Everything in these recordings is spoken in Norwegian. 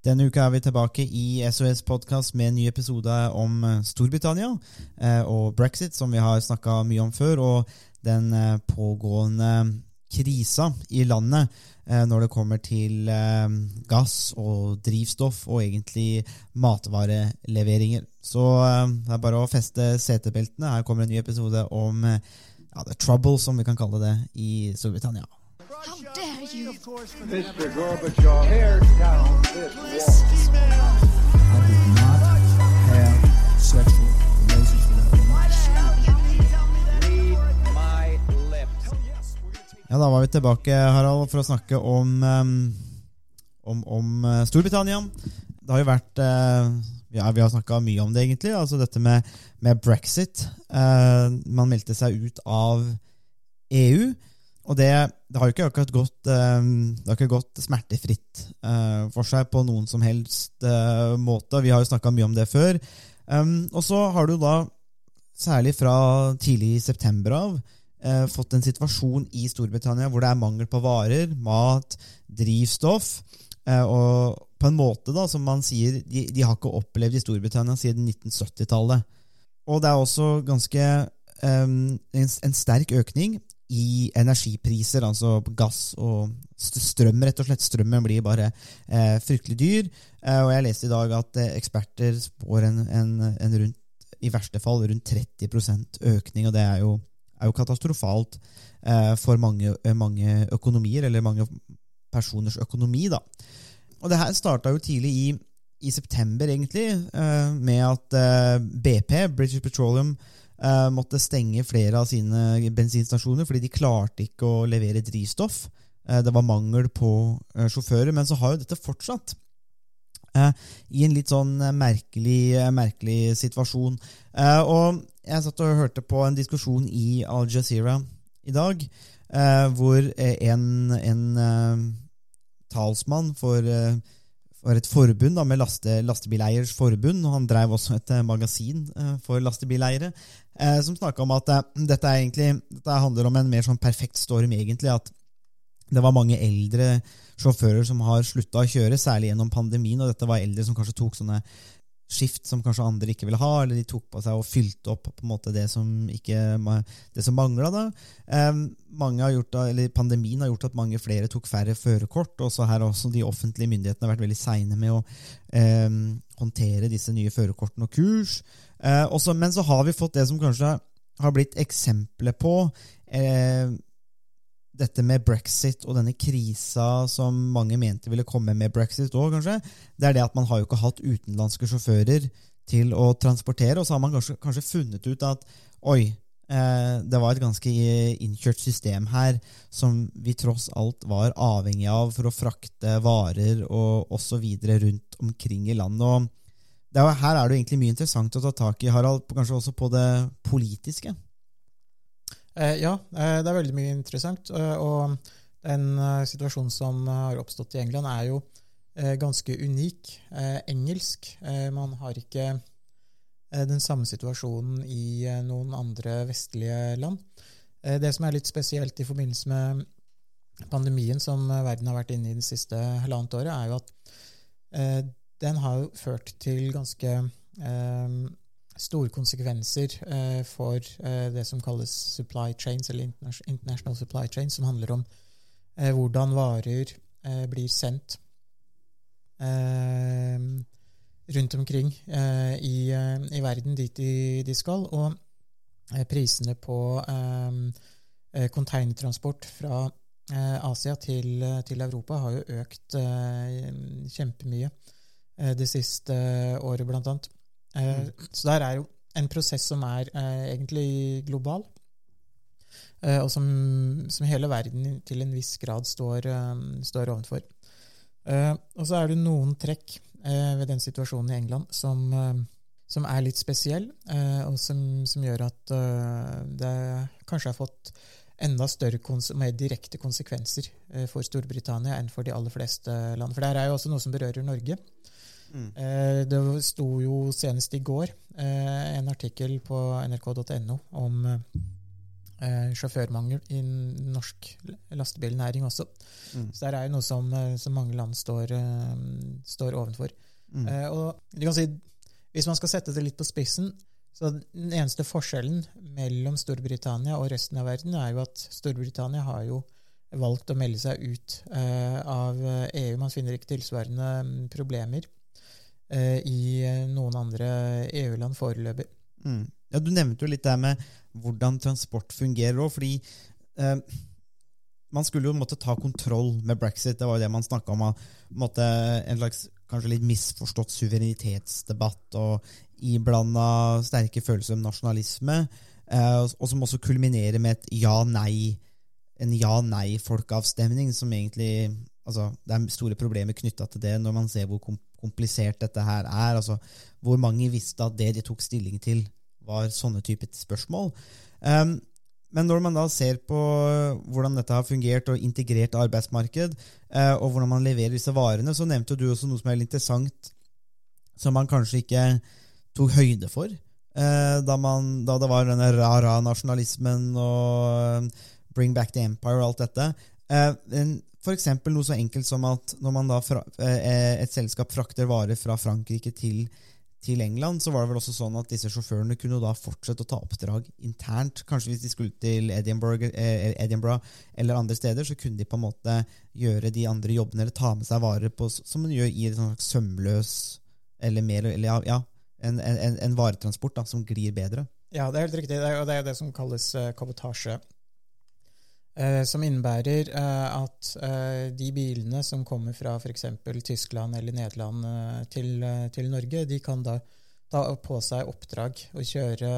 Denne uka er vi tilbake i SOS Podkast med en ny episode om eh, Storbritannia eh, og brexit, som vi har snakka mye om før, og den eh, pågående krisa i landet når det kommer til gass og drivstoff og egentlig matvareleveringer. Så det er bare å feste setebeltene. Her kommer en ny episode om ja, The Trouble, som vi kan kalle det, i Storbritannia. How dare you? Mr. Gorbachev, tear down this wall. I did not have sexual relations with Ja, da var vi tilbake, Harald, for å snakke om, um, om, om uh, Storbritannia. Det har jo vært uh, ja, Vi har snakka mye om det, egentlig. Altså dette med, med brexit. Uh, man meldte seg ut av EU. Og det, det, har jo ikke akkurat gått, har ikke gått smertefritt uh, for seg på noen som helst uh, måte. Vi har jo snakka mye om det før. Um, og så har du da, særlig fra tidlig i september av, fått en situasjon i Storbritannia hvor det er mangel på varer, mat, drivstoff. og på en måte, da, som man sier, de, de har ikke opplevd i Storbritannia siden 1970-tallet. Og det er også ganske en, en sterk økning i energipriser, altså gass og strøm, rett og slett. Strømmen blir bare eh, fryktelig dyr. Eh, og jeg leste i dag at eh, eksperter spår en, en, en, rundt, i verste fall rundt 30% økning, og det er jo, er jo katastrofalt eh, for mange, eh, mange, økonomier, eller mange personers økonomi, da. Og det her starta jo tidlig i, i september, egentlig, eh, med at BP, British Petroleum, måtte stenge flere av sine bensinstasjoner fordi de klarte ikke å levere drivstoff. Uh, det var mangel på uh, sjåfører. Men så har jo dette fortsatt. I en litt sånn merkelig, merkelig situasjon. og jeg satt og hørte på en diskusjon i Al Jazeera i dag, hvor en, en talsmann for var et forbund da, med laste, lastebileiers forbund, han drev også et uh, magasin uh, for lastebileiere, uh, som snakka om at dette, egentlig, dette handler om en mer sånn perfekt storm, egentlig. At det var mange eldre sjåfører som har slutta å kjøre, særlig gjennom pandemien, og dette var eldre som kanskje tok sånne skift som kanskje andre ikke ville ha, eller de tok på seg og fylte opp på en måte det som, ikke, som mangla. Um, pandemien har gjort at mange flere tok færre førerkort. og så har også de offentlige myndighetene har vært veldig seine med å um, håndtere disse nye førerkortene og kurs. Uh, også, men så har vi fått det som kanskje har blitt eksempler på uh, dette med brexit og denne krisa som mange mente ville komme med brexit òg, kanskje, det er det at man har jo ikke hatt utenlandske sjåfører til å transportere, og så har man kanskje, kanskje funnet ut at oi, eh, det var et ganske innkjørt system her som vi tross alt var avhengig av for å frakte varer og osv. rundt omkring i landet. og er, Her er det egentlig mye interessant å ta tak i, Harald, kanskje også på det politiske. Eh, ja, eh, det er veldig mye interessant. Eh, og den situasjonen som har oppstått i England, er jo ganske unik. Engelsk. Man har ikke den samme situasjonen i noen andre vestlige land. Det som er litt spesielt i forbindelse med pandemien som verden har vært inne i det siste halvannet året, er jo at den har ført til ganske store konsekvenser eh, for eh, det som kalles supply chains, eller international supply chains, som handler om eh, hvordan varer eh, blir sendt eh, rundt omkring eh, i, i, verden dit de, de skal. Og prisene på containertransport fra Asia til, til, Europa har jo økt kjempemye det siste året, blant annet. Eh. Så der er jo en prosess som er eh, egentlig global, eh, og som, som, hele verden til en viss grad står, står ovenfor. og så er det noen trekk ved den situasjonen i England som, som er litt spesiell, og som, som, gjør at det kanskje har fått enda større mer direkte konsekvenser for Storbritannia enn for de aller fleste land. For det er jo også noe som berører Norge. Mm. Eh, det sto jo senest i går eh, en artikkel på nrk.no om, eh, sjåførmangel i norsk lastebilnæring også. Mm. Så det er jo noe som, som mange land står, står ovenfor. Mm. Eh, og du kan si, Hvis man skal sette det litt på spissen, så den eneste forskjellen mellom Storbritannia og resten av verden er jo at Storbritannia har jo valgt å melde seg ut av EU. Man finner ikke tilsvarende mm, problemer i eh, noen andre EU-land foreløpig. Mm. Ja, Du nevnte jo litt det med hvordan transport fungerer òg, fordi eh, man skulle jo måtte ta kontroll med brexit. Det var jo det man snakka om. Måtte, en slags kanskje litt misforstått suverenitetsdebatt og iblanda sterke følelser om nasjonalisme, eh, og som også kulminerer med et ja-nei en ja-nei-folkeavstemning, som egentlig altså, Det er store problemer knytta til det når man ser hvor komplisert dette her er. altså Hvor mange visste at det de tok stilling til, var sånne typer spørsmål. Um, men når man da ser på hvordan dette har fungert og integrert arbeidsmarked, uh, og hvordan man leverer disse varene, så nevnte du også noe som er litt interessant, som man kanskje ikke tok høyde for. Uh, da, man, da det var denne ra-ra-nasjonalismen og Bring Back the Empire og alt dette. Eh, for eksempel noe så enkelt som at når fra, eh, et selskap frakter varer fra Frankrike til, til, England, så var det vel også sånn at disse sjåførene kunne da fortsette å ta oppdrag internt. Kanskje hvis de skulle til Edinburgh, eh, Edinburgh eller andre steder, så kunne de på en måte gjøre de andre jobbene eller ta med seg varer på, som man gjør i en slags sømløs eller mer eller ja, en, en, en varetransport da, som glir bedre. Ja, det er helt riktig. og det er det som kalles kabotasje. Eh, som innebærer eh, at eh, de bilene som kommer fra f.eks. Tyskland eller Nederland til, til, Norge, de kan da ta på seg oppdrag og kjøre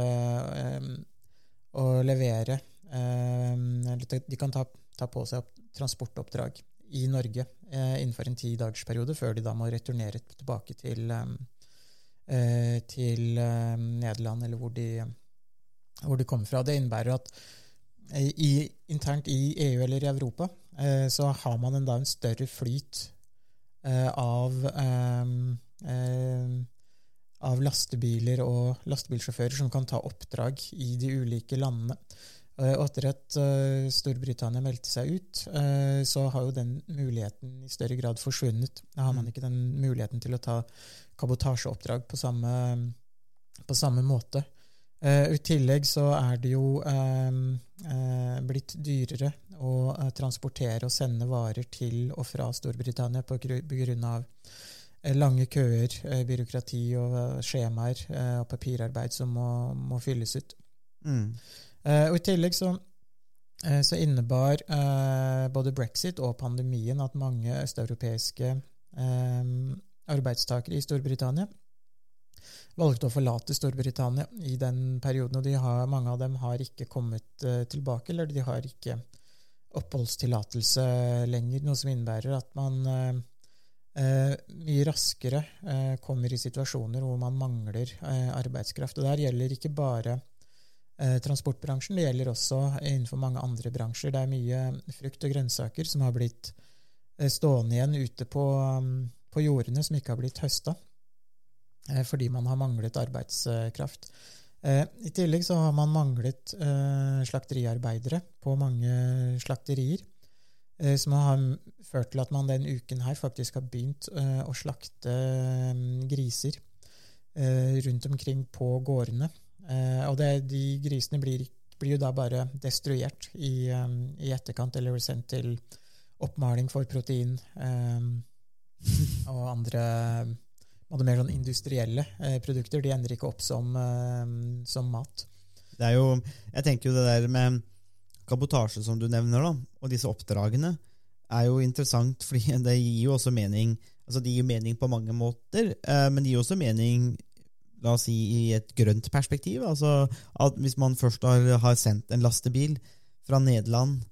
og levere de kan ta, ta, på seg transportoppdrag i Norge innenfor en ti dagersperiode, før de da må returnere tilbake til, til Nederland, eller hvor de, hvor de kommer fra. Det innebærer at i, internt i EU eller i Europa eh, så har man en, da en større flyt eh, av, eh, av lastebiler og lastebilsjåfører som kan ta oppdrag i de ulike landene. Og etter at Storbritannia meldte seg ut, så har jo den muligheten i større grad forsvunnet. Da har man mm. ikke den muligheten til å ta kabotasjeoppdrag på samme, på samme måte. Uh, I tillegg så er det jo uh, uh, blitt dyrere å transportere og sende varer til og fra Storbritannia av lange køer, byråkrati og skjemaer og papirarbeid som må, må fylles ut. Mm. og I tillegg så, så innebar både brexit og pandemien at mange østeuropeiske arbeidstakere i Storbritannia valgte å forlate Storbritannia i den perioden. Og har, mange av dem har ikke kommet uh, tilbake, eller de har ikke oppholdstillatelse lenger. Noe som innebærer at man uh, uh, mye raskere kommer i situasjoner hvor man mangler arbeidskraft. Og der gjelder ikke bare transportbransjen, det gjelder også innenfor mange andre bransjer. Det er mye frukt og grønnsaker som har blitt stående igjen ute på, um, på jordene, som ikke har blitt høsta. Eh, fordi man har manglet arbeidskraft. Eh, I tillegg så har man manglet eh, slakteriarbeidere på mange slakterier. Som har ført til at man den uken her faktisk har begynt å slakte griser rundt omkring på gårdene. Og det, de grisene blir, blir, jo da bare destruert i, i, etterkant, eller sendt til oppmaling for protein og andre og mer sånn industrielle eh, produkter. De ender ikke opp som, eh, som, mat. Det er jo, jeg tenker jo det der med kabotasje som du nevner, da, og disse oppdragene, er jo interessant, fordi det gir jo også mening altså Det gir mening på mange måter, eh, men det gir også mening la oss si, i et grønt perspektiv. altså at Hvis man først har, har sendt en lastebil fra Nederland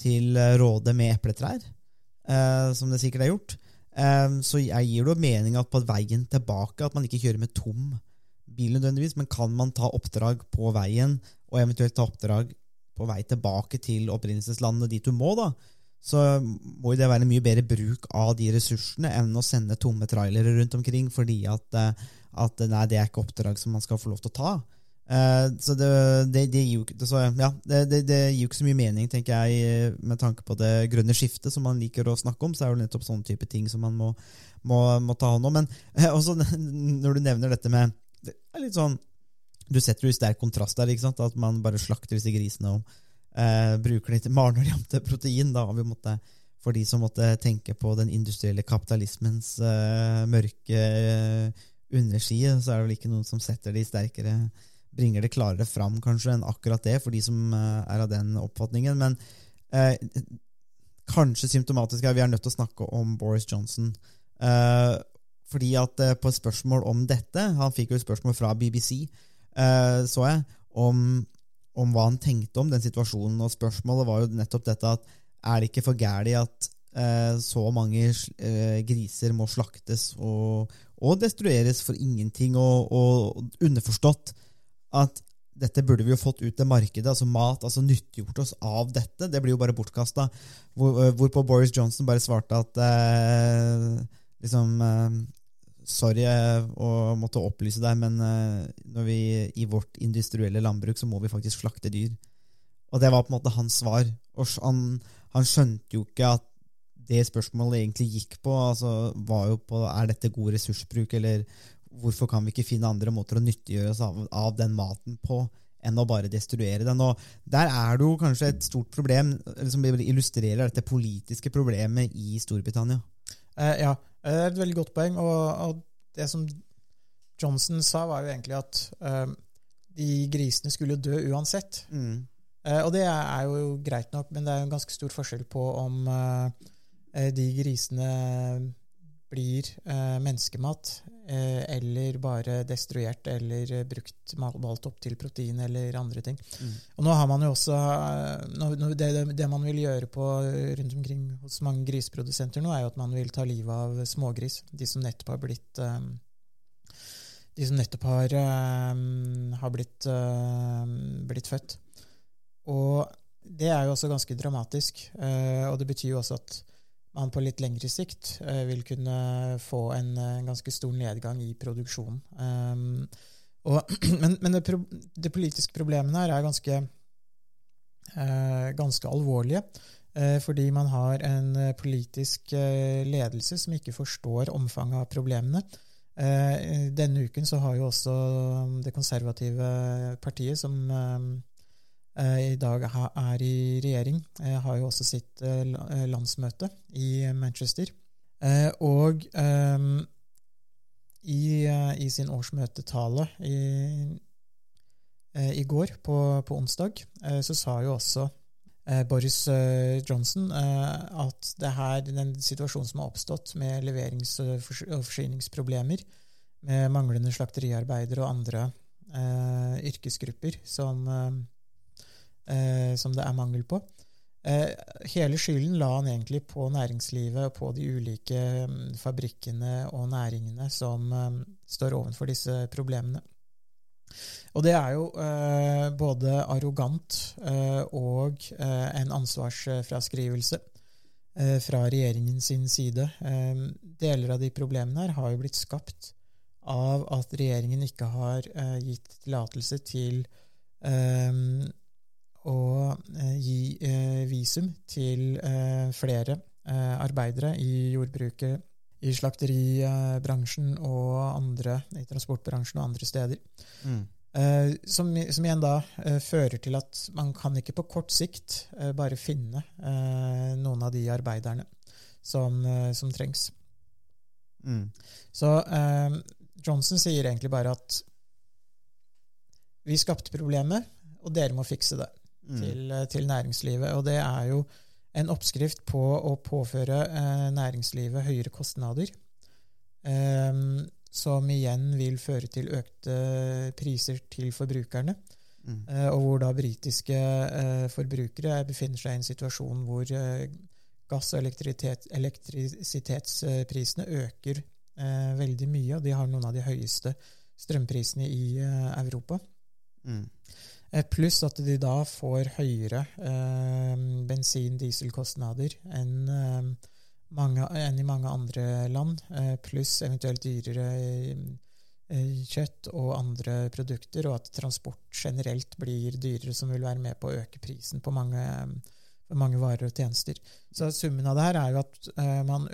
til Råde med epletrær, som det sikkert er gjort, Um, så jeg gir det mening at på veien tilbake at man ikke kjører med tom bil nødvendigvis, men kan man ta oppdrag på veien, og eventuelt ta oppdrag på vei tilbake til opprinnelseslandet dit du må, da, så må det være mye bedre bruk av de ressursene enn å sende tomme trailere rundt omkring, fordi at, eh, at nei, det er ikke oppdrag som man skal få lov til å ta. Eh, så det, det, det, gir jo, så, ja, det, gir jo ikke så mye mening, tenker jeg, eh, med tanke på det grønne skiftet som man liker å snakke om. Så er det jo nettopp sånne type ting som man må, må, må ta hånd om. Men eh, også når du nevner dette med det er litt sånn, Du setter jo i sterk kontrast der, ikke sant? at man bare slakter disse grisene og eh, bruker litt til protein. Da har vi måtte, For de som måtte tenke på den industrielle kapitalismens mørke underside, så er det vel ikke noen som setter de sterkere bringer det klarere fram kanskje enn akkurat det, for de som eh, er av den oppfatningen. Men eh, kanskje symptomatisk er vi er nødt til å snakke om Boris Johnson. Eh, fordi at eh, på et spørsmål om dette Han fikk jo et spørsmål fra BBC, eh, så jeg, om, om hva han tenkte om den situasjonen. Og spørsmålet var jo nettopp dette at er det ikke for gæli at eh, så mange griser må slaktes og, og destrueres for ingenting, og, og underforstått at dette burde vi jo fått ut til markedet, altså mat, altså nyttiggjort oss av dette. Det blir jo bare bortkasta. Hvor, eh, hvorpå Boris Johnson bare svarte at eh, liksom eh, Sorry eh, å måtte opplyse deg, men eh, vi i vårt industrielle landbruk så må vi faktisk slakte dyr. Og det var på en måte hans svar. Og han, han skjønte jo ikke at det spørsmålet egentlig gikk på, altså var jo på er dette god ressursbruk, eller hvorfor kan vi ikke finne andre måter å nyttiggjøre oss av, av den maten på enn å bare destruere den. Og Der er det jo kanskje et stort problem som illustrerer dette politiske problemet i Storbritannia. Eh, ja, det er et veldig godt poeng. Og, og, det som Johnson sa, var jo egentlig at eh, de grisene skulle dø uansett. Mm. Eh, og det er jo greit nok, men det er jo en ganske stor forskjell på om eh, de grisene blir eh, menneskemat eh, eller bare destruert eller eh, brukt malt opp til protein eller andre ting. Mm. Og nå har man jo også nå, nå, det, det, man vil gjøre på rundt omkring hos mange grisprodusenter nå, er jo at man vil ta livet av smågris. De som nettopp har blitt de som nettopp har, har blitt, blitt født. Og det er jo også ganske dramatisk. Og det betyr jo også at man på litt lengre sikt uh, vil kunne få en, en, ganske stor nedgang i produksjonen. Um, og, men, men det, det, politiske problemet her er ganske, uh, ganske alvorlige. Fordi man har en politisk ledelse som ikke forstår omfanget av problemene. denne uken så har jo også det konservative partiet, som Eh, i dag er i regjering, eh, har jo også sitt eh, landsmøte i Manchester. Og i, i sin årsmøtetale i, i går, på, på, onsdag, så sa jo også Boris Johnson at det her, den situasjonen som har oppstått med leverings- og forsyningsproblemer, med manglende slakteriarbeidere og andre yrkesgrupper som eh, som det er mangel på. Eh, hele skylden la han egentlig på næringslivet og på de ulike um, fabrikkene og næringene som eh, står overfor disse problemene. Og det er jo eh, både arrogant eh, og eh, en ansvarsfraskrivelse eh, fra regjeringen sin side. deler av de problemene her har jo blitt skapt av at regjeringen ikke har gitt tillatelse til å eh, gi eh, visum til eh, flere arbeidere i jordbruket, i slakteribransjen og andre, i transportbransjen og andre steder. Mm. Som, som, igjen da fører til at man kan ikke på kort sikt bare finne noen av de arbeiderne som, som trengs. Mm. Så Johnson sier egentlig bare at vi skapte problemet, og dere må fikse det mm. til, eh, til, næringslivet. Og det er jo en oppskrift på å påføre eh, næringslivet høyere kostnader. Eh, som igjen vil føre til økte priser til forbrukerne. Mm. Eh, og hvor da britiske eh, forbrukere befinner seg i en situasjon hvor eh, gass- og elektrisitetsprisene øker veldig mye, og de har noen av de høyeste strømprisene i Europa. Mm. Eh, pluss at de da får høyere eh, bensin-dieselkostnader enn, eh, enn, i mange andre land. Eh, pluss eventuelt dyrere kjøtt og andre produkter, og at transport generelt blir dyrere, som vil være med på å øke prisen på mange, mange varer og tjenester. Så summen av det her er jo at man,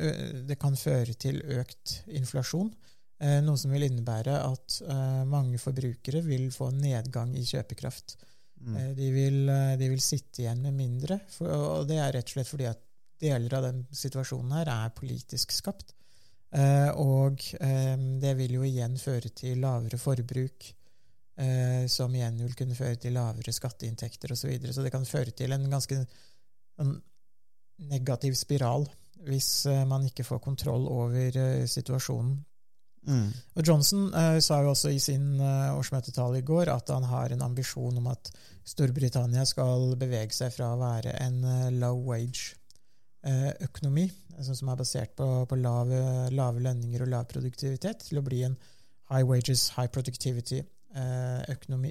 det kan føre til økt inflasjon. Noe som vil innebære at mange forbrukere vil få nedgang i kjøpekraft. Mm. De, vil, de, vil, sitte igjen med mindre, for, og det er rett og slett fordi at deler av den situasjonen her er politisk skapt. Eh, og eh, det vil jo igjen føre til lavere forbruk, eh, som igjen vil kunne føre til lavere skatteinntekter osv. Så, videre. så det kan føre til en ganske en negativ spiral hvis man ikke får kontroll over situasjonen. Mm. Og Johnson uh, sa jo også i sin uh, årsmøtetale i går at han har en ambisjon om at Storbritannia skal bevege seg fra å være en uh, low wage Eh, økonomi, altså som er basert på, på lave, lave, lønninger og lav produktivitet, til å bli en high wages, high productivity-økonomi.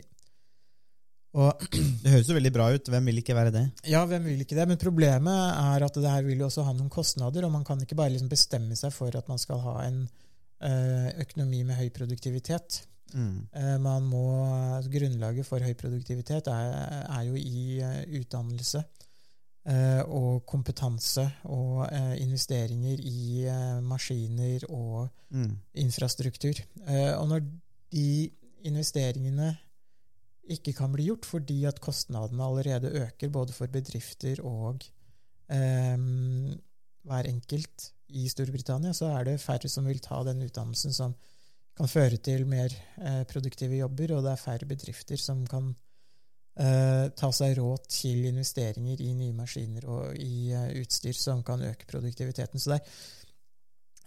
Og, det høres jo veldig bra ut. Hvem vil ikke være det? Ja, hvem vil ikke det? Men problemet er at det her vil jo også ha noen kostnader, og man kan ikke bare liksom bestemme seg for at man skal ha en økonomi med høy produktivitet. Mm. Man må, Grunnlaget for høy produktivitet er, er jo i utdannelse. Eh, og kompetanse og eh, investeringer i eh, maskiner og mm. infrastruktur. og når de investeringene ikke kan bli gjort fordi at kostnadene allerede øker både for bedrifter og eh, hver enkelt i Storbritannia, så er det færre som vil ta den utdannelsen som kan føre til mer eh, produktive jobber, og det er færre bedrifter som kan eh, ta seg råd til investeringer i nye maskiner og i eh, utstyr som kan øke produktiviteten. Så det,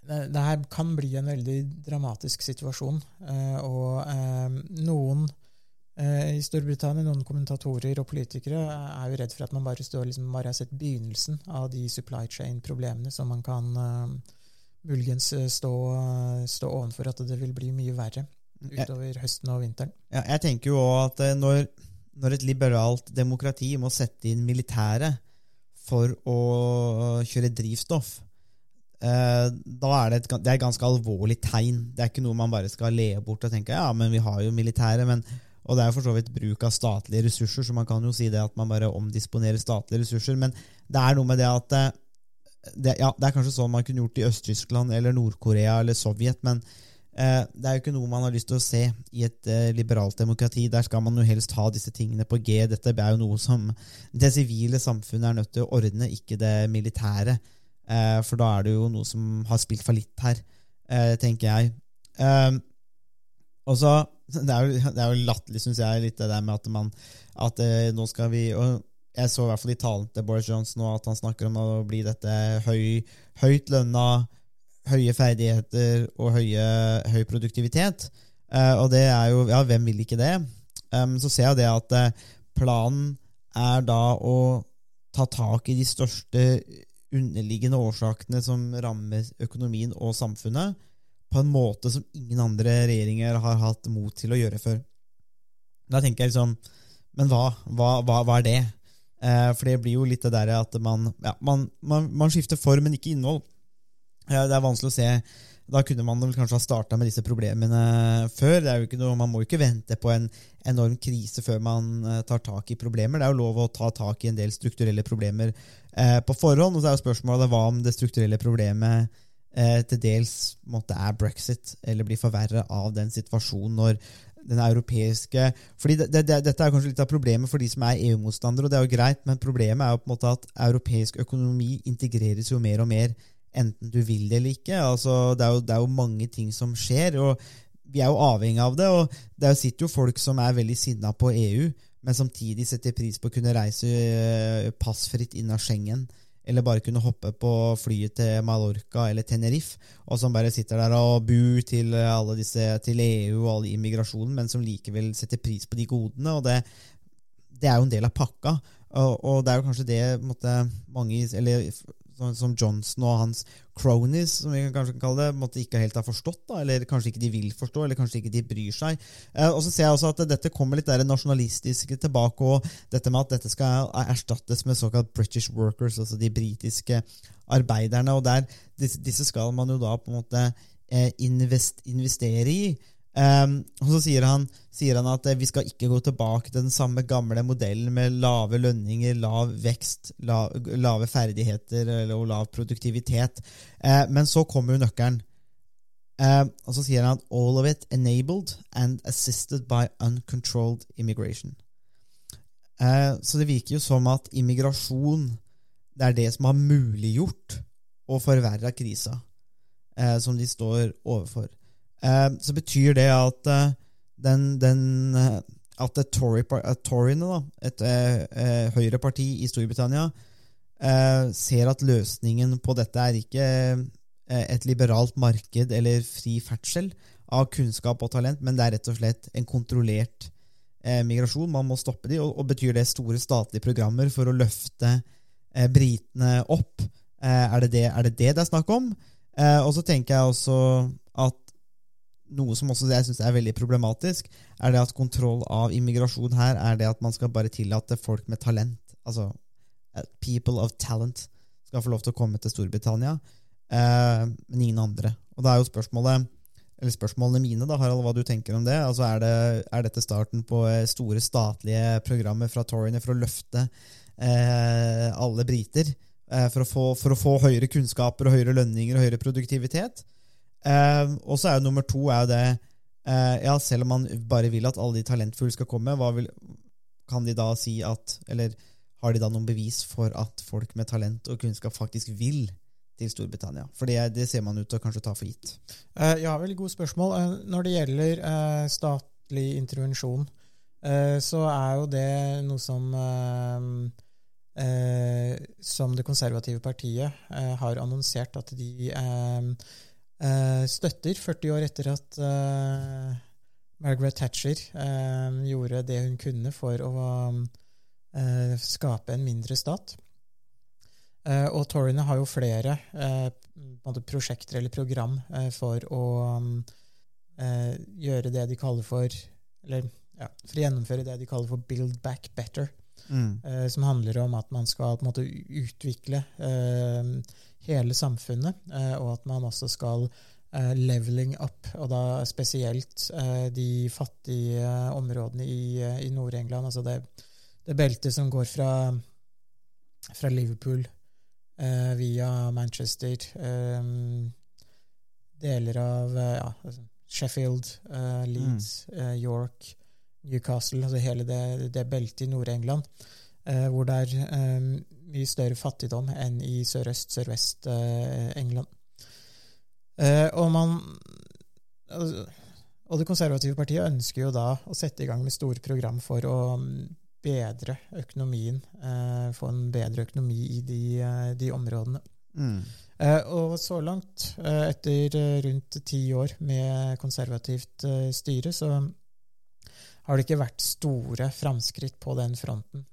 det, her kan bli en veldig dramatisk situasjon. Eh, og eh, noen i Storbritannia, noen kommentatorer og politikere, er jo redd for at man bare, står, liksom, bare har sett begynnelsen av de supply chain-problemene som man kan eh, muligens stå, stå ovenfor at det vil bli mye verre utover høsten og vinteren. Ja, jeg tenker jo også at når når et liberalt demokrati må sette inn militæret for å kjøre drivstoff, eh, da er det, et, det er et ganske alvorlig tegn. Det er ikke noe man bare skal le bort og tenke ja, men vi har jo militæret. Men, og det er for så vidt bruk av statlige ressurser, så man kan jo si det at man bare omdisponerer statlige ressurser. Men det er noe med det at eh, det, ja, det er kanskje sånn man kunne gjort i Øst-Tyskland eller Nord-Korea eller Sovjet, men Eh, det er jo ikke noe man har lyst til å se i et eh, liberalt demokrati. Der skal man jo helst ha disse tingene på G. Dette er jo noe som det sivile samfunnet er nødt til å ordne, ikke det militære. Eh, for da er det jo noe som har spilt fallitt her, tenker jeg. Og så, Det er jo, det er jo latterlig, syns jeg, litt det der med at man at nå skal vi og Jeg så i hvert fall i talen til Boris Johnson at han snakker om å bli dette høy, høyt lønna høye ferdigheter og høye, høy produktivitet. Eh, og det er jo Ja, hvem vil ikke det? Um, så ser jeg det at eh, planen er da å ta tak i de største underliggende årsakene som rammer økonomien og samfunnet, på en måte som ingen andre regjeringer har hatt mot til å gjøre før. Da tenker jeg liksom Men hva, hva, hva, hva er det? Eh, for det blir jo litt det derre at man, ja, man, man, man skifter form, men ikke innhold. Det er vanskelig å se. Da kunne man vel kanskje ha starta med disse problemene før. Det er jo ikke noe, Man må jo ikke vente på en enorm krise før man eh, tar tak i problemer. Det er jo lov å ta tak i en del strukturelle problemer eh, på forhånd. Og så er jo spørsmålet hva om det strukturelle problemet eh, til dels måtte er brexit, eller blir forverra av den situasjonen når den europeiske fordi det, det, Dette er kanskje litt av problemet for de som er EU-motstandere, og det er jo greit, men problemet er jo på en måte at europeisk økonomi integreres jo mer og mer enten du vil det eller ikke. Altså, det, er jo, det, er jo, mange ting som skjer, og vi er jo avhengig av det. og Det sitter jo folk som er veldig sinna på EU, men samtidig setter pris på å kunne reise eh, passfritt inn av Schengen. Eller bare kunne hoppe på flyet til Mallorca eller Tenerife, og som bare sitter der og buer til alle disse, til EU og all immigrasjonen, men som likevel setter pris på de godene. og det, det er jo en del av pakka. Og, og det er jo kanskje det måtte, mange, eller som Johnson og hans cronies, som vi kanskje kan kalle det, måtte ikke helt ha forstått. da, Eller kanskje ikke de vil forstå, eller kanskje ikke de bryr seg. Eh, og så ser jeg også at dette kommer litt der nasjonalistiske tilbake, og dette med at dette skal erstattes med såkalt British workers, altså de britiske arbeiderne. og der, Disse skal man jo da på en måte eh, invest, investere i. Um, og så sier han, sier han at eh, vi skal ikke gå tilbake til den samme gamle modellen med lave lønninger, lav vekst, lav, lave ferdigheter og lav produktivitet. Uh, men så kommer jo nøkkelen. Uh, og så sier han at all of it enabled and assisted by uncontrolled immigration. Uh, så det virker jo som at immigrasjon det er det som har muliggjort og forverra krisa som de står overfor. Eh, så betyr det at eh, den, den eh, at Tory, Toryene, da, et eh, høyreparti i Storbritannia, ser at løsningen på dette er ikke et liberalt marked eller fri ferdsel av kunnskap og talent, men det er rett og slett en kontrollert migrasjon. Man må stoppe de, og, og, betyr det store statlige programmer for å løfte britene opp? Er det det, er det det det er snakk om? og så tenker jeg også at noe som også jeg syns er veldig problematisk, er det at kontroll av immigrasjon her er det at man skal bare tillate folk med talent, altså eh, people of talent, skal få lov til å komme til Storbritannia, eh, men ingen andre. Og da er jo spørsmålet eller spørsmålene mine, da, Harald, hva du tenker om det. Altså, er, det er dette starten på eh, store statlige programmer fra Toryene for å løfte eh, alle briter? Eh, for, å få, for, å få, høyere kunnskaper og høyere lønninger og høyere produktivitet? Uh, og så er jo nummer to er jo det uh, Ja, selv om man bare vil at alle de talentfulle skal komme, vil, kan de da si at Eller har de da noen bevis for at folk med talent og kunnskap faktisk vil til Storbritannia? For det, det ser man ut til å kanskje ta for gitt. Uh, ja, veldig gode spørsmål. når det gjelder statlig intervensjon, så er jo det noe som som Det konservative partiet har annonsert at de støtter 40 år etter at uh, Margaret Thatcher uh, gjorde det hun kunne for å skape en mindre stat. og Toryene har jo flere prosjekter eller program for å gjøre det de kaller for Eller ja, for å gjennomføre det de kaller for Build Back Better. Mm. som handler om at man skal måte utvikle hele samfunnet, eh, og at man også skal eh, leveling up, og da spesielt eh, de fattige områdene i, i Nord-England. Altså det, det, beltet som går fra, fra Liverpool via Manchester, deler av ja, altså Sheffield, eh, Leeds, mm. York, Newcastle, altså hele det, det beltet i Nord-England, hvor det er mye større fattigdom enn i sørøst, sørvest eh, England. Eh, og man altså, og det konservative partiet ønsker jo da å sette i gang med store program for å mm, bedre økonomien, eh, få en bedre økonomi i de, de områdene. Mm. og så langt, etter rundt ti år med konservativt styre, så har det ikke vært store framskritt på den fronten.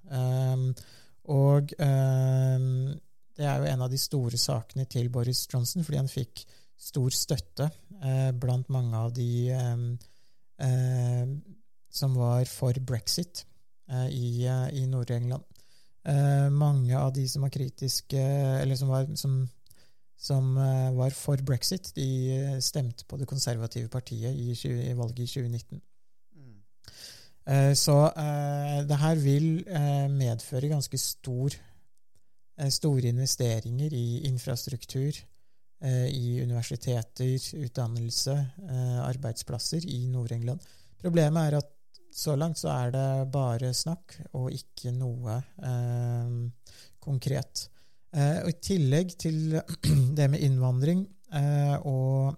Og um, det er jo en av de store sakene til Boris Johnson, fordi han fikk stor støtte uh, blant mange av de um, uh, som var for brexit uh, i, i Nord-England. mange av de som var kritiske, eller som var, som, som var for brexit, de stemte på det konservative partiet i, 20, i valget i 2019. Eh, så eh, det her vil eh, medføre ganske stor, store investeringer i infrastruktur, i universiteter, utdannelse, arbeidsplasser i Nord-England. Problemet er at så langt så er det bare snakk og ikke noe konkret. Og I tillegg til det med innvandring og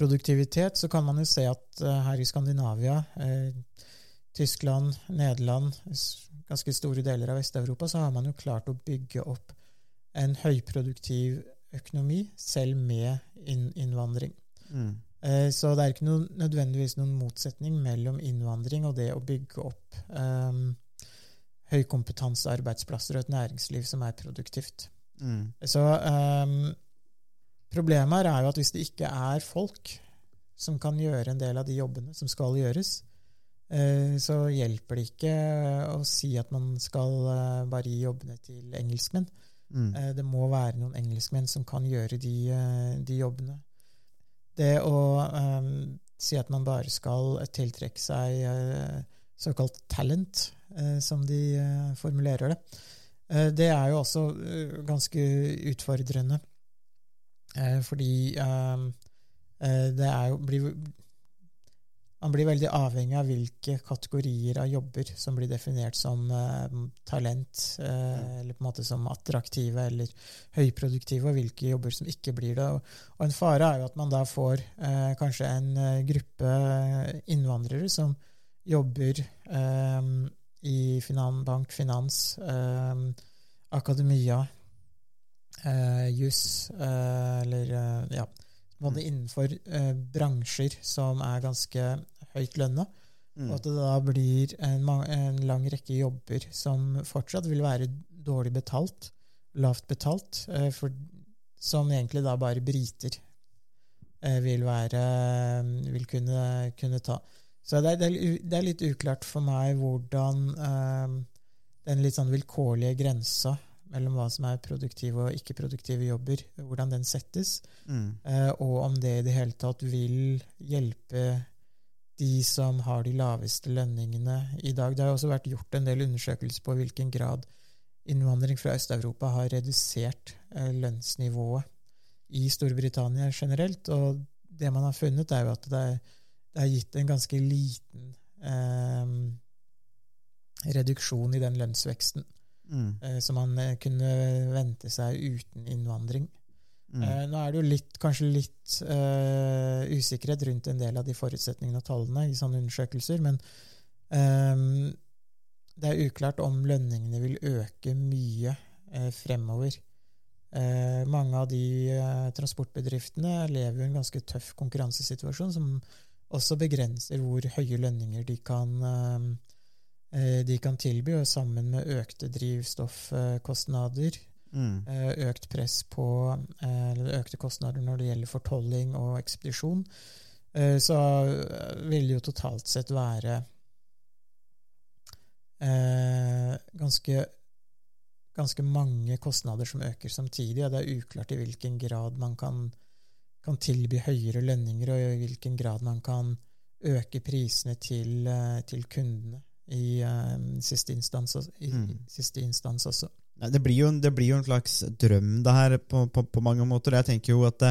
produktivitet, så kan man jo se at uh, her i Skandinavia, uh, Tyskland, Nederland, ganske store deler av Vest-Europa, så har man jo klart å bygge opp en høyproduktiv økonomi, selv med innvandring. Mm. Uh, så det er ikke noen, nødvendigvis noen motsetning mellom innvandring og det å bygge opp um, høykompetansearbeidsplasser og et næringsliv som er produktivt. Mm. Så um, Problemet her er jo at hvis det ikke er folk som kan gjøre en del av de jobbene som skal gjøres, eh, så hjelper det ikke å si at man skal eh, bare gi jobbene til engelskmenn. Mm. Eh, det må være noen engelskmenn som kan gjøre de, de jobbene. Det å si at man bare skal tiltrekke seg uh, såkalt talent, uh, som de uh, formulerer det. Eh, det er jo også eh, ganske utfordrende, eh, fordi det er jo blir, man blir veldig avhengig av hvilke kategorier av jobber som blir definert som eh, talent, eh, eller på en måte som attraktive eller høyproduktive, og hvilke jobber som ikke blir det. Og, og en fare er jo at man da får eh, kanskje en eh, gruppe innvandrere som jobber eh, i finan, bank, finans, eh, akademia, juss, eller ja både innenfor eh, bransjer som er ganske høyt lønna, mm. og at det da blir en, en, lang rekke jobber som fortsatt vil være dårlig betalt, lavt betalt, for, som egentlig da bare briter vil være vil kunne, kunne ta. Så det er, det er, litt uklart for meg hvordan den litt sånn vilkårlige grensa mellom hva som er produktive og ikke-produktive jobber, hvordan den settes, mm. eh, og om det i det hele tatt vil hjelpe de som har de laveste lønningene i dag. Det har også vært gjort en del undersøkelser på hvilken grad innvandring fra Øst-Europa har redusert eh, lønnsnivået i Storbritannia generelt, og det man har funnet, er jo at det, er, det har gitt en ganske liten eh, reduksjon i den lønnsveksten mm. Eh, som man eh, kunne vente seg uten innvandring. Mm. Eh, nå er det jo litt, kanskje litt uh, usikkerhet rundt en del av de forutsetningene og tallene i sånne undersøkelser, men um, det er uklart om lønningene vil øke mye uh, fremover. Uh, mange av de transportbedriftene lever i en ganske tøff konkurransesituasjon, som også begrenser hvor høye lønninger de kan Eh, de kan tilby, og sammen med økte drivstoffkostnader, mm. Eh, økt press på eh, eller økte kostnader når det gjelder fortolling og ekspedisjon, så vil det jo totalt sett være ganske, ganske mange kostnader som øker samtidig, og det er uklart i hvilken grad man kan, kan tilby høyere lønninger, og i hvilken grad man kan øke prisene til, til kundene i uh, siste, instans, i, mm. siste instans også. Det blir, jo, det blir, jo, en slags drøm, det her, på, på, på mange måter. Jeg tenker jo at det,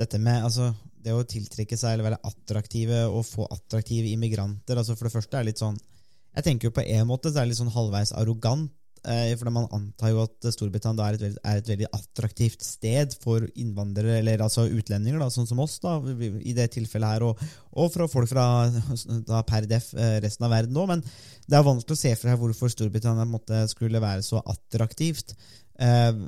dette med altså, det å tiltrekke seg eller være attraktive og få attraktive immigranter altså For det første er litt sånn Jeg tenker jo på en måte så er det litt sånn halvveis arrogant for man antar jo at Storbritannia er et, veldig, er et veldig attraktivt sted for innvandrere, eller altså utlendinger, da, sånn som oss, da, i det tilfellet her, og, og fra folk fra da, per def eh, resten av verden òg. Men det er vanskelig å se for seg hvorfor Storbritannia måtte, skulle være så attraktivt. Eh,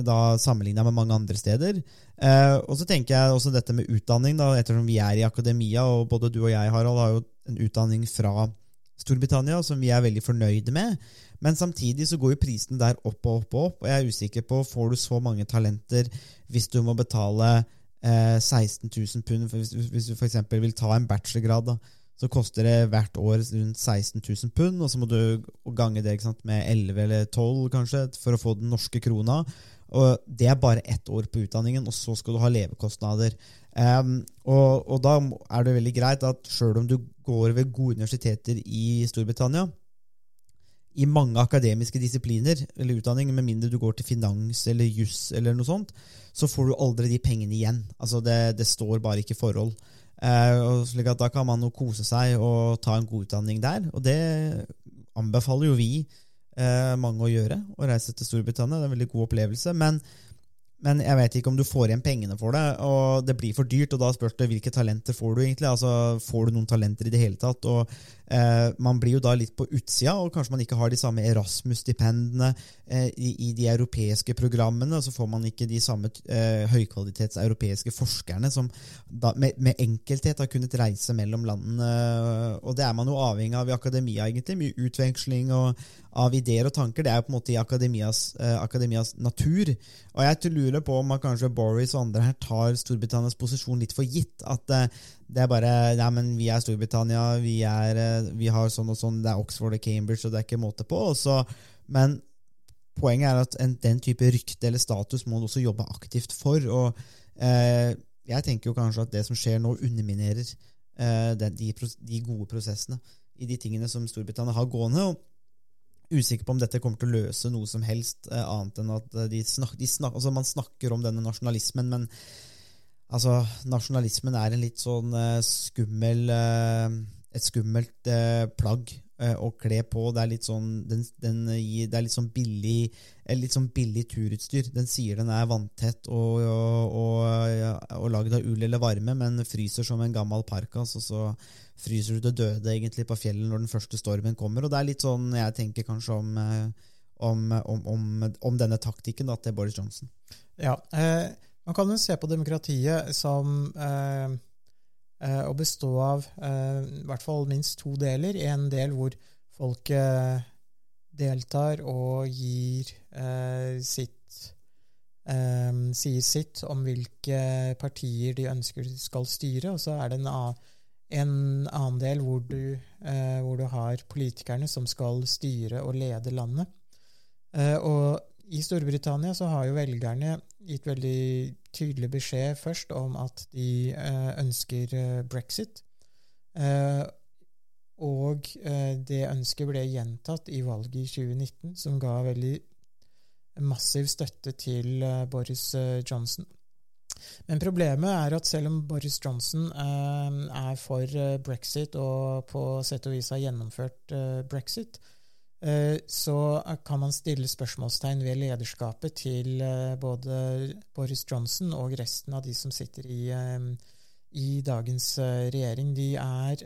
da sammenligna med mange andre steder. Eh, og så tenker jeg også dette med utdanning, da, ettersom vi er i akademia, og både du og jeg, Harald, har jo en utdanning fra Storbritannia som vi er veldig fornøyde med. Men samtidig så går jo prisen der opp og opp og opp, og jeg er usikker på får du så mange talenter hvis du må betale eh, 16 000 pund hvis, hvis du f.eks. vil ta en bachelorgrad. da, så koster det hvert år rundt 16 000 pund, og så må du gange det sant, med 11 eller 12 kanskje, for å få den norske krona. Og Det er bare ett år på utdanningen, og så skal du ha levekostnader. Um, og, og, da er det veldig greit at sjøl om du går ved gode universiteter i Storbritannia, i mange akademiske disipliner eller utdanning, med mindre du går til finans eller juss eller noe sånt, så får du aldri de pengene igjen. Altså det, det står bare ikke i forhold. Eh, slik at Da kan man jo kose seg og ta en god utdanning der. Og det anbefaler jo vi eh, mange å gjøre, å reise til Storbritannia. Det er en veldig god opplevelse. Men men jeg vet ikke om du får igjen pengene for det, og det blir for dyrt. Og da spørs det hvilke talenter får du egentlig. Altså, Får du noen talenter i det hele tatt? Og eh, Man blir jo da litt på utsida, og kanskje man ikke har de samme Erasmus-stipendene eh, i, i, de europeiske programmene. Og så får man ikke de samme eh, høykvalitets europeiske forskerne som da, med, med, enkelthet har kunnet reise mellom landene. Og det er man jo avhengig av i akademia, egentlig. Mye utveksling og, av ideer og tanker. Det er jo på en måte i akademias, eh, akademias natur. Og jeg lurer på om kanskje Boris og andre her tar Storbritannias posisjon litt for gitt. At eh, det er bare Ja, men vi er Storbritannia, vi, er, eh, vi har sånn og sånn, det er Oxford og Cambridge, og det er ikke måte på. Også, men poenget er at en, den type rykte eller status må du også jobbe aktivt for. og uh, jeg tenker jo kanskje at det som skjer nå, underminerer eh, de, de, gode prosessene i de tingene som Storbritannia har gående. og Usikker på om dette kommer til å løse noe som helst, eh, annet enn at de snak, de snak, altså man snakker om denne nasjonalismen, men altså, nasjonalismen er en litt sånn eh, skummel eh, et skummelt eh, plagg. eh, å kle på. Det er litt sånn, den, den det er litt sånn billig litt sånn billig turutstyr. Den sier den er vanntett og, og, og, og lagd av ull eller varme, men fryser som en gammel parkas, og så fryser du til døde egentlig på fjellet når den første stormen kommer. Og det er litt sånn jeg tenker kanskje om, eh, om, om, om denne taktikken da, til Boris Johnson. Ja, eh, man kan jo se på demokratiet som eh, Eh, å bestå av eh, i hvert fall minst to deler. En del hvor folk deltar og gir eh, sitt sier sitt om hvilke partier de ønsker skal styre, og så er det en annen, en annen del hvor du, hvor du, har politikerne som skal styre og lede landet. og i Storbritannia så har jo velgerne gitt veldig tydelig beskjed først om at de eh, ønsker eh, brexit. Eh, og det ønsket ble gjentatt i valget i 2019, som ga veldig massiv støtte til Boris Johnson. Men problemet er at selv om Boris Johnson er for brexit og på sett og vis har gjennomført brexit, så kan man stille spørsmålstegn ved lederskapet til eh, både Boris Johnson og resten av de som sitter i, eh, i dagens regjering. De er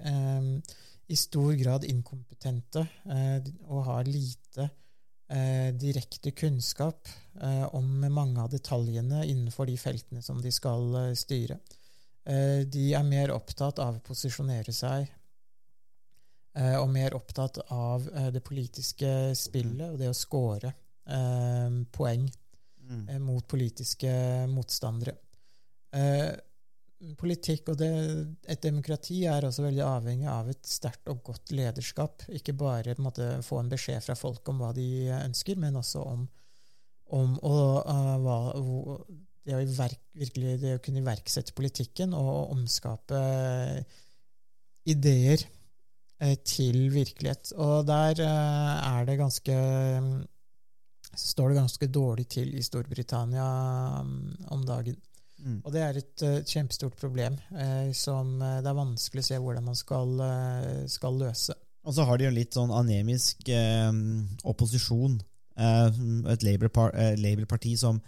i stor grad inkompetente og har lite direkte kunnskap om mange av detaljene innenfor de feltene som de skal styre. De er mer opptatt av å posisjonere seg Eh, og mer opptatt av eh, det politiske spillet og det å score eh, poeng mm. mot politiske motstandere. Politikk og det, et demokrati er også veldig avhengig av et sterkt og godt lederskap. Ikke bare en måte, få en beskjed fra folk om hva de ønsker, men også om, om å, uh, hva, det, å virkelig, det å kunne iverksette politikken og omskape ideer Eh, til virkelighet. Og der eh, er det ganske står det ganske dårlig til i Storbritannia mm, om dagen. Mm. Og det er et uh, kjempestort problem uh, som uh, det er vanskelig å se hvordan man skal, skal løse. Og så har de jo litt sånn anemisk opposisjon. et Labour-parti som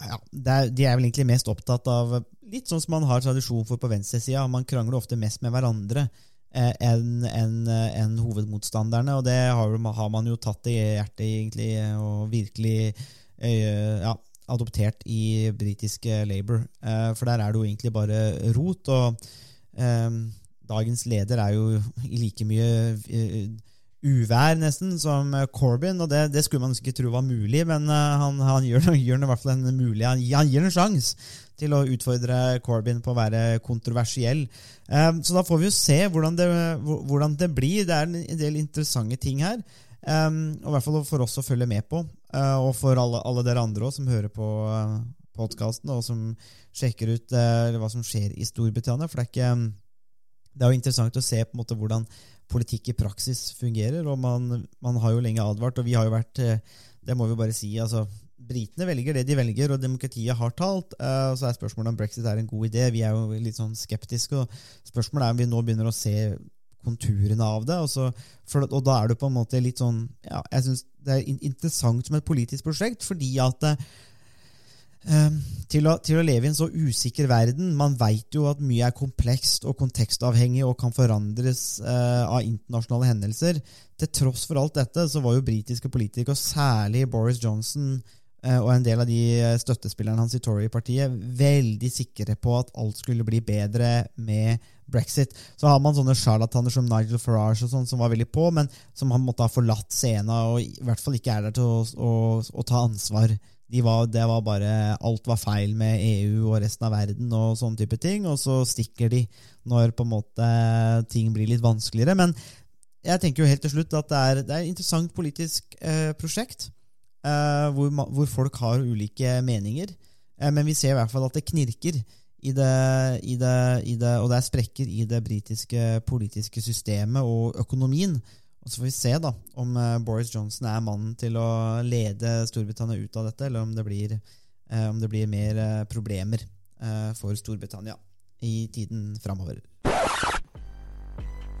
ja, er, De er vel egentlig mest opptatt av litt sånn som man har tradisjon for på venstresida. Man krangler ofte mest med hverandre enn eh, en, en hovedmotstanderne. Og det har, har, man jo tatt i hjertet, egentlig, og virkelig eh, ja, adoptert i britiske Labour. Eh, for der er det jo egentlig bare rot. Og eh, dagens leder er jo i like mye eh, uvær, nesten, som Corbyn. Og det, det, skulle man ikke tro var mulig, men han, han gjør, gjør i hvert fall en mulig Han, han gir en sjanse til å utfordre Corbyn på å være kontroversiell. Um, så da får vi jo se hvordan det, hvordan det, blir. Det er en del interessante ting her. Um, og i hvert fall for oss å følge med på, uh, og for alle, alle dere andre også, som hører på uh, og som sjekker ut uh, hva som skjer i Storbritannia. For det er, ikke, det er jo interessant å se på en måte hvordan politikk i praksis fungerer. og Man, man har jo lenge advart, og vi har jo vært Det må vi bare si. altså Britene velger det de velger, og demokratiet har talt. Uh, så er spørsmålet om brexit er en god idé. Vi er jo litt sånn skeptiske. og Spørsmålet er om vi nå begynner å se konturene av det. Og, så, for, og da er det på en måte litt sånn ja, Jeg syns det er interessant som et politisk prosjekt, fordi at uh, til, å, til, å, leve i en så usikker verden Man veit jo at mye er komplekst og kontekstavhengig og kan forandres uh, av internasjonale hendelser. Til tross for alt dette så var jo britiske politikere, og særlig Boris Johnson, og en del av de eh, støttespillerne hans i Tory-partiet veldig sikre på at alt skulle bli bedre med brexit. Så har man sånne sjarlataner som Nigel Farage og sånn, som var veldig på, men som han måtte ha forlatt scenen og i hvert fall ikke er der til å, å, å ta ansvar. De var, det var bare Alt var feil med EU og resten av verden og sånne type ting, og så stikker de når på en måte ting blir litt vanskeligere. Men jeg tenker jo helt til slutt at det er, det er et interessant politisk eh, prosjekt. Uh, hvor, hvor, folk har ulike meninger. Uh, men vi ser i hvert fall at det knirker i det, i det, i det, og det er sprekker i det britiske politiske systemet og økonomien. Og Så får vi se da om eh, Boris Johnson er mannen til å lede Storbritannia ut av dette, eller om det blir, eh, om det blir mer eh, problemer eh, for Storbritannia i tiden framover.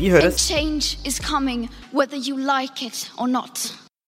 Vi And høres! change is coming whether you like it or not.